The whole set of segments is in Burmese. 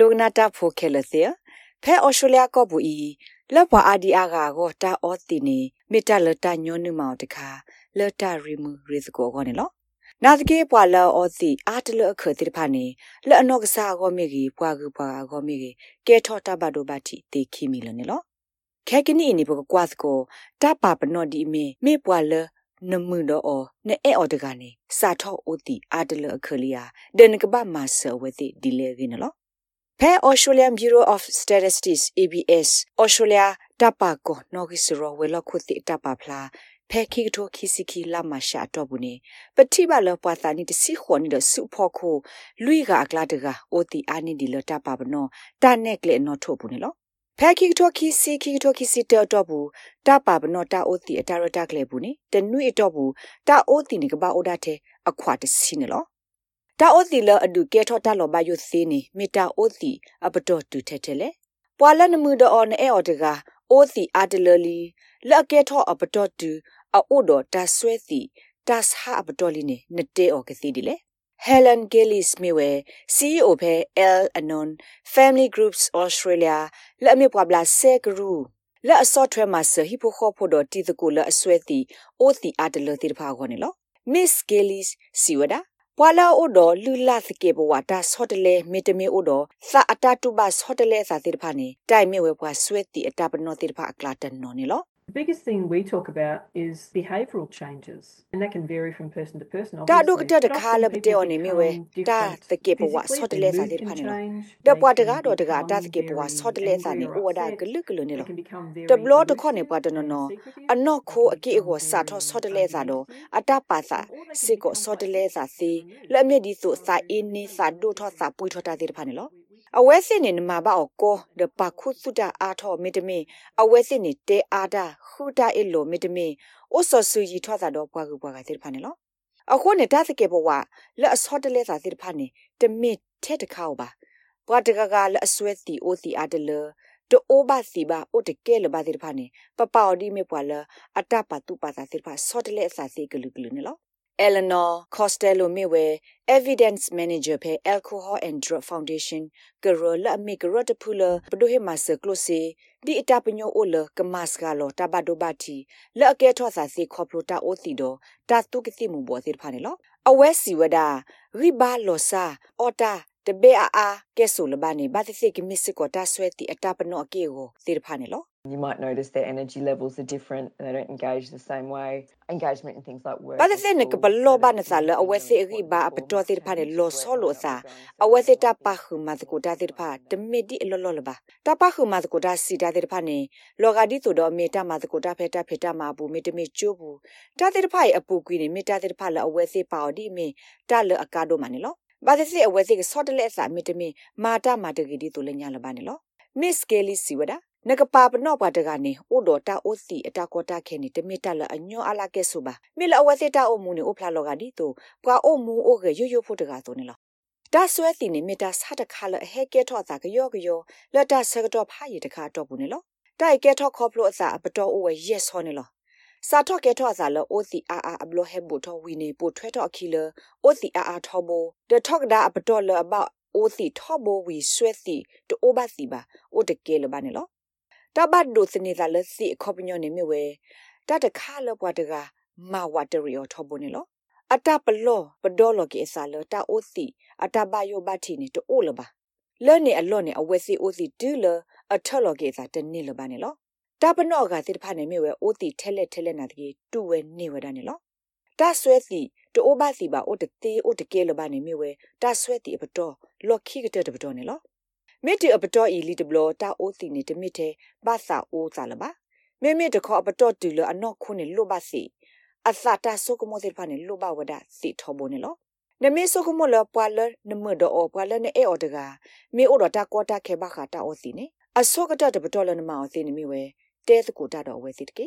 ဒိုနာတာဖိုခဲလသေဖဲအော်စတြေးလျကောဘူဤလော့ဘွာအာဒီအာဂါကိုတာအော်တီနေမီတာလတာညွန်းနုမောင်တခါလတာရီမူရီစကိုကောနေလောနာတကေပွာလောအောစီအာတလအခတိဖာနေလအနော့ကစားကောမိကြီးပွာကူပွာကောမိကြီးကဲထောတဘတ်ဒိုဘတ်တီတေခီမီလနေလောခဲကနီနေဘကွာစကိုတပါပနော့ဒီမေမေပွာလနမှုတော့အောနဲအော်တကနေစာထောအိုတီအာတလအခလီယာဒန်ကဘာမဆဝဲတိဒီလေကင်းနော် ဖဲ Australian Bureau of Statistics ABS Australia တပါကိုနော်ဂီစရောဝဲလခုတိတပါဖလာဖဲခိကထိုခိစီခီလာမရှာတော့ဘူးနေပတိပါလပွားတာနီတစီခွန်နီဒစုဖို့ခုလူီကအကလာတကအိုတီအာနီဒီလတပါဘနောတာနက်ကလေနော်ထုတ်ဘူးနေလောဖဲခိကထိုခိစီခိကထိုခိစီတောတော့ဘူးတပါဘနောတာအိုတီအတာရတာကလေဘူးနေတနွေတော့ဘူးတာအိုတီနေကပါအိုဒါတဲ့အခွာတစီနေလော တာအိုတီလအဒုကဲထောတာလောဘယုစီနေမီတာအိုတီအပတော်တူထဲထဲလေပွာလနမှုတော့အော်နေအော်တကအိုတီအာတလလီလက်ကဲထောအပတော်တူအိုဒတာဆွဲစီတာစဟာအပတော်လီနေနတေအော်ကစီဒီလေ Helen Gillis Miwe CEO ဖဲ L Anon Family Groups Australia လက်အမြပွားဘလာဆဲကရူလက်အစော့ထွဲမှာဆဟိဖိုခေါဖို့တော့တီတကူလက်အဆွဲတီအိုတီအာတလတီတဖာခေါ်နေလော Miss Gillis စီဝဒ ပွာလာအိုတော်လူလာသကေဘဝတာဆော့တလေမီတမီအိုတော်သာအတတုဘဆော့တလေသာတိတဖာနေတိုင်မြဝဲပွားဆွဲတီအတပနောတိတဖာအကလာတန်နော်နေလော The biggest thing we talk about is behavioural changes, and that can vary from person to person. Ta do kta de khala bte oni mi we ta the ke bwa so de le sa de phane lo. De bwa de ga do de ga ta the ke bwa so de le sa ni o da glu glu ni lo. De blo de kho ne bwa de no no. Ano kho a ki ko sa tho so de le sa do ata pa sa si ko so de le sa si le mi di so sa in ni sa do tho sa pui tho ta de phane lo. အဝဲစစ်နေနမဘာအကောဒပခုစုတာအာထောမီတမီအဝဲစစ်နေတဲအာတာခုတာအလိုမီတမီအိုဆောဆူကြီးထွားတာတော့ပွားကူပွားကတိဖာနေလောအခုနေတသကေဘဝလက်အစောတလဲသာတိဖာနေတမီထဲတခေါပါဘွာတကကလက်အဆွဲတီအိုတီအာတလတိုအိုဘာစီဘာအိုတကဲလဘာတိဖာနေပပအော်ဒီမေပွာလအတပတူပါသာတိဖာစောတလဲအစာစီကလူကလူနေလော Eleanor Costello Miwe Evidence Manager pe Alcohol and Drug Foundation Garo la mi garo de pula pdo he mas close di ita panyo o le kamas ga lo ta ba do ba ti la ke tho sa se khoplo ta o ti do ta tu ki ti mu bo se pha ne lo awe si wada riba lo sa ota တဘေအာအာကဲဆိုလဘာနေဘာတိစိကမစ်စကိုတာဆွဲတီအတာပနောအကေကိုသေဖာနေလော You might notice their energy levels are different and they don't engage the same way. Engagement in things like work. ဘာတဲ့နေကဘလောဘာနဆာလအဝဲစီရီဘာအပတော်တိဖာနေလောဆောလို့စာအဝဲစီတာပါခုမတ်ကိုတာတိဖာတမီဒီလောလောလဘာတာပါခုမတ်ကိုတာစီတာတိဖာနေလောဂါဒီဆိုတော့မေတာမတ်ကိုတာဖဲတာဖဲတာမဘူးမေတမီချိုးဘူးတာတိဖာရဲ့အပူကွေးနေမေတာတိဖာလအဝဲစီပါအော်ဒီမေတာလအကာဒိုမနေလောဘာသစီအဝဲစီကဆော့တလက်စာမီတမီ မာတာမာတဂီဒီတူလညာလဘာနေလောမစ်ကယ်လီစီဝဒနကပါပနော့ပါတကနေအိုဒတာအိုစီအတာကောတာခဲနေတမီတလအညောအလာကဲဆိုပါမီလအဝဲစီတာအိုမူနေအိုဖလာလောကဒီတူကွာအိုမူအိုကရွရွဖို့တကာဆိုနေလောဒါဆွဲတီနေမီတာစားတခါလဟဲကဲထော့တာကယောကယောလက်တာဆကတော့ဖာရီတခါတော့ဘူးနေလောတိုက်ကဲထော့ခေါပလို့အစာအပတော်အိုဝဲရက်ဆောနေလောစာထော့ကဲထော့စာလော OCRR အဘလဟဲဘူထော့ဝီနေပိုထွဲထော့အခီလ OCRR ထော့ဘော the talk da အပတော်လ about OC ထော့ဘောဝီဆွဲစီတိုအိုဘစီပါအိုတကဲလဘာနေလော တဘတ်ဒိုစနေသာလစီခေါပညောနေမြဝဲတတခါလပွားတကမာဝတရီောထော့ဘောနေလောအတပလောပဒေါ်လကေဆာလတာအိုစီအတဘယောဘတီနေတိုလပါလဲ့နေအလော့နေအဝဲစီအိုစီဒူလအထလောကေစာတနေလပါနေလောတာပနော့ကတိတဖာနေမြဝဲအိုတီထဲလက်ထဲလက်နာတကြီးတူဝဲနေဝဲတာနေလောတာဆွဲစီတိုးဘာစီပါအိုတတေအိုတကဲလဘာနေမြဝဲတာဆွဲတီအပတော်လော်ခိကတဲ့တပတော်နေလော မေတီအပတော်ဤလီတဘလတာအိုတီနေတမစ်တဲ့ဘာသာအိုးစားလပါမေမေတခေါ်အပတော်တူလအနော့ခုနေလွတ်ပါစီအသတာဆုကမောတိဖာနေလွတ်ပါဝဒစီထောဘိုနေလောနမေဆုကမောလပွာလနမဒောပွာလနေအေအော်တကမေအိုဒတာကောတာခေဘခတာအိုစီနေအဆုကတတပတော်လနမောစီနေမိဝဲတဲစကိုတာတော့ဝဲစီတကေ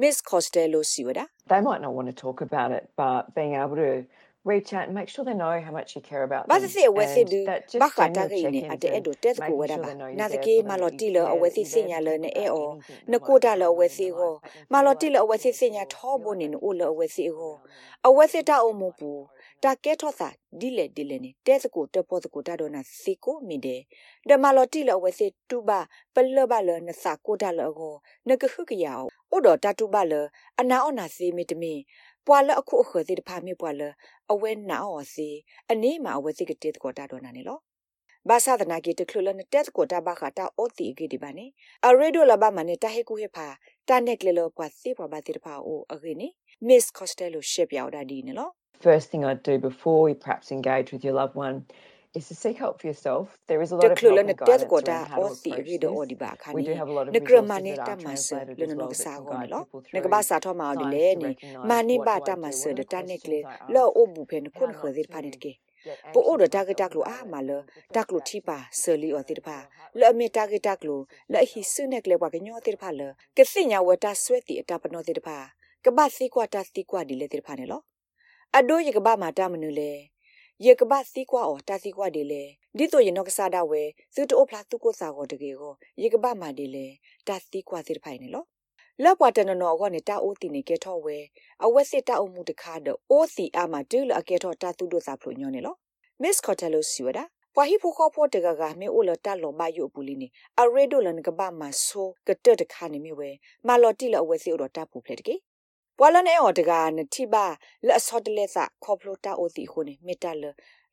Miss Costello Siwada They might not want to talk about it but being able to reach out and make sure they know how much you care about ဘာ them. စေအဝဲစစ်ဒူ And that just ဘာခတာ general ကိနေ check-ins အတဲ့အဲ့ and တို့တက်ကို making ဝဲတာ sure ပါ they know နာ you're တ there ကေ for မ them, လော် that တီ you လအ care, ဝဲ that စစ် you're စ there ညာ for လ them နဲ့ about အဲအော anything န that ကို might တာ be လအ going ဝဲ on in စစ် their ကို life, making မ sure လော် they're တီ လအဝဲစစ်စညာ supported, ထောဘိုနေ feeling နိုလအဝဲစစ်ကို around အဝဲစစ်တာအမှုပူတာကဲထောတာဒီလေဒီလေနေတဲစကိုတပေါ်စကိုတာတော့နာစီကိုမီတဲ့ဒမလော်တီလအဝဲစစ်တူပါပလဘလနစကိုတာလကိုနကခုကရအောင်ဥတော်တတူပါလအနာအနာစီမီတမီပွာလအခုအခသေးတဖာမြေပွာလအဝဲနာအော်စီအနေမှာအဝဲစစ်ကတဲ့ကိုတာတော့နာနေလောဘာသာဒနာကီတခလနတက်ကိုတာဘာခတာအိုတီဂီဒီဘာနေအရေဒိုလဘာမနေတာဟေကူဟေဖာတာနက်ကလေလောပွာစီပွာဘာတိတဖာအိုအဂီနီ Miss Costello ရှေ့ပြောက်တာဒီနေလော First thing I'd do before we perhaps engage with your loved one is to seek help for yourself. There is a တ lot of ခလ help န and တက် guidance ကိုတာ around how အော to စီ approach ရီဒို this. အောဒီဘာခါ We နီ do have a lot of နကရမ resources နေ that တ are မဆ translated လ as နန well က that စာ can ကိုနေ guide လော people နက through ဘာစာထောမှာဒီလေ signs to နီ recognise မာနေ what ဘာ do I တ do, မဆ what are ဒ the တာနက်ကလေ questions I လော ask, အိုဘူဖဲနခွန် how ခ not သေးဖာနေ to တကေ get ပိုအို anxious ဒတာ and ကတက်လို့အာ self-regarded. မလ And the တက် first လို့ထိ steps ပါ is ဆလီအော်တေတဖာ your heart လော rate အမေတာကတက်လို့လောဟိဆုနက်ကလေဘွားကညောတေတဖာလကစညာဝတာဆွဲတီအတာပနောတေတဖာကဘာစီကွာတာစီကွာဒီလေတေတဖာနေလောအဒိုယကဘာမာတာမနုလေ ယေကဘာစီကွာအော်တာစီကွာဒီလေဒီတော့ယနောကစားတာဝဲသူတိုဖလာသူကိုစာကိုတကေကိုယေကဘာမာဒီလေတာစီကွာတေတဖိုင်နေလောလောက်ပွားတနနောကောနေတာအိုတီနေကဲထော့ဝဲအဝက်စစ်တာအုံမှုတခါတော့အိုစီအာမဒူလအကဲထော့တာသူတို့စာဖလို့ညောနေလော Miss Cotello siwada ပွာဟိဖိုခေါဖိုတကကမေအိုလတာလောမယုပူလီနေအရေဒိုလန်ကဘာမဆိုကတတခါနေမြဝဲမလော်တီလအဝဲစီအိုတော့တာပူဖလက်တကေ ပွာလနေအော်တကနတိပါလက်အစောတလက်စခေါပလိုတာအိုတီခုနေမေတလ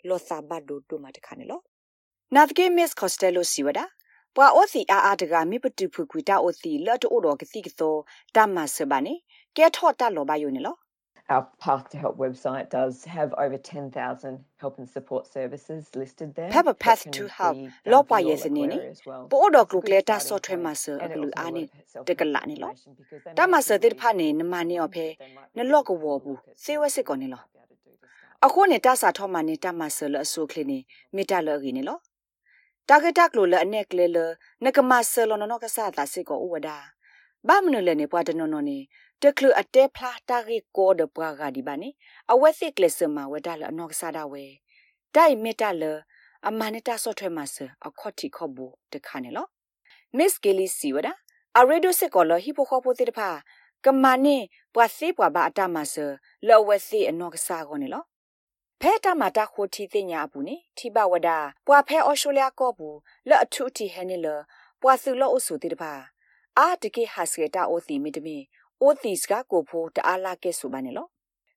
လောစာဘတ်ဒိုဒိုမတခါနေလောနာဗကေမစ်ကော့စတယ်လိုစီဝဒါပွာအိုစီအာအာတကမိပတူဖူကွီတာအိုစီလော်တိုတော့ကစီကသောတမဆဘာနေကဲထော့တာလောဘယုနေလော Our Path to Help website does have over 10,000 help and support services listed there. Have a that path can to be help. done Lo for pa your yes local ne ne. area as well. ပို့တော့ It's က a လု good ကလက်တာ starting ဆော့ထွဲ point. မှာဆ And အ it ကလူ also အာနေ will တကလာနေလော self-information because they တ may မ see ဆတဲ့ဖာ ways နေန that မနေအဖေ they might န be လော့က able to ဝဘူး look at စေဝစစ်ကောနေလော be able to do to start. အခုနေတာစာထောမှာနေတာမဆလအဆုခလနေမေတ္တာလောကြီးနေလောတာဂက်တက်လိုလအနက်ကလေလနကမဆလနနကဆာတာစစ်ကောဥဝဒါဘာမနလနေပွားတနော်နော်နေ တကလအတဲဖလာတာဂီကိုဒပွားဂါဒီဘာနေအဝက်စစ်ကလစမဝဒါလအနောကဆာဒါဝဲဒိုင်မေတ္တာလအမနတာဆော့ထွဲမှာဆအခေါတိခေါဘူတခါနေလော Miss Gilly Siwada a radio se ko lo hi pho kho pho te pha kama ne pwa se pwa ba ata ma se lo we se anok sa ko ne lo ဖဲတာမာတာခိုတီတင်ညာဘူးနေထိပဝဒပွာဖဲအော်စတြေးလျကောဘူးလော့အထုတီဟဲနေလပွာစုလော့အဆူတိတပါအာတကေဟာစကေတာအိုတီမီတမီ အိုတီစကကိုဖိုးတအားလာကဲဆူပါနေလော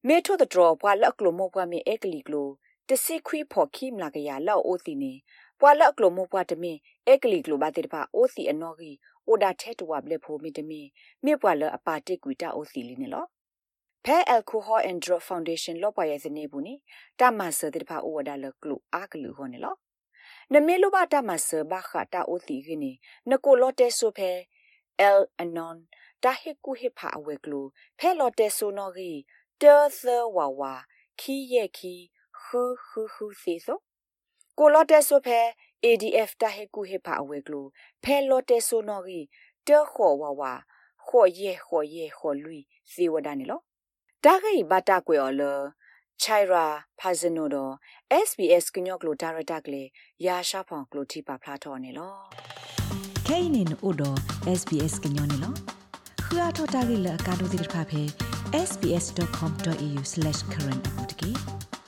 မေထိုဒဒရပွာလော့ကလိုမောပွာမီအက်ကလီကလိုတစီခွီဖော်ခိမလာကရလော့အိုတီနေပွာလော့ကလိုမောပွာတမီအက်ကလီကလိုဘာတိတပါအိုစီအနော်ဂီအိုဒါထဲတဝဘလက်ဖိုးမီတမီမေပွာလော့အပါတိကွီတာအိုစီလီနေလောဖဲ alcohol and drug foundation လောပွာရဲ့စနေဘူးနိတမဆတဲ့ဖာအိုဝဒါလကလူအာကလူဟောနေလောနမေလိုဘာတမဆဘာခတာအိုတီခင်းနိနကိုလောတဲဆိုဖဲ el anon တာဟေကူဟေဖာအဝဲကလူဖဲလောတဲဆိုနော်ဂီတဲသဝဝခီရဲ့ခီခူခူခူစီဆိုကိုလောတဲဆိုဖဲ ADF တာဟေကူဟေဖာအဝဲကလူဖဲလောတဲဆိုနော်ဂီတဲခေါ်ဝဝခေါ်ရဲ့ခေါ်ရဲ့ခေါ်လူစီဝဒနေလောတာဂိဘတာကွယ်ော်လချိုင်ရာဖာဇနိုဒ SBS ကညော့ကလိုဒါရတာကလေရာရှာဖောင်ကလိုတီ ပါဖလာတော်နေလော kainin odo sbs gnyone lo khua thota gi la ka do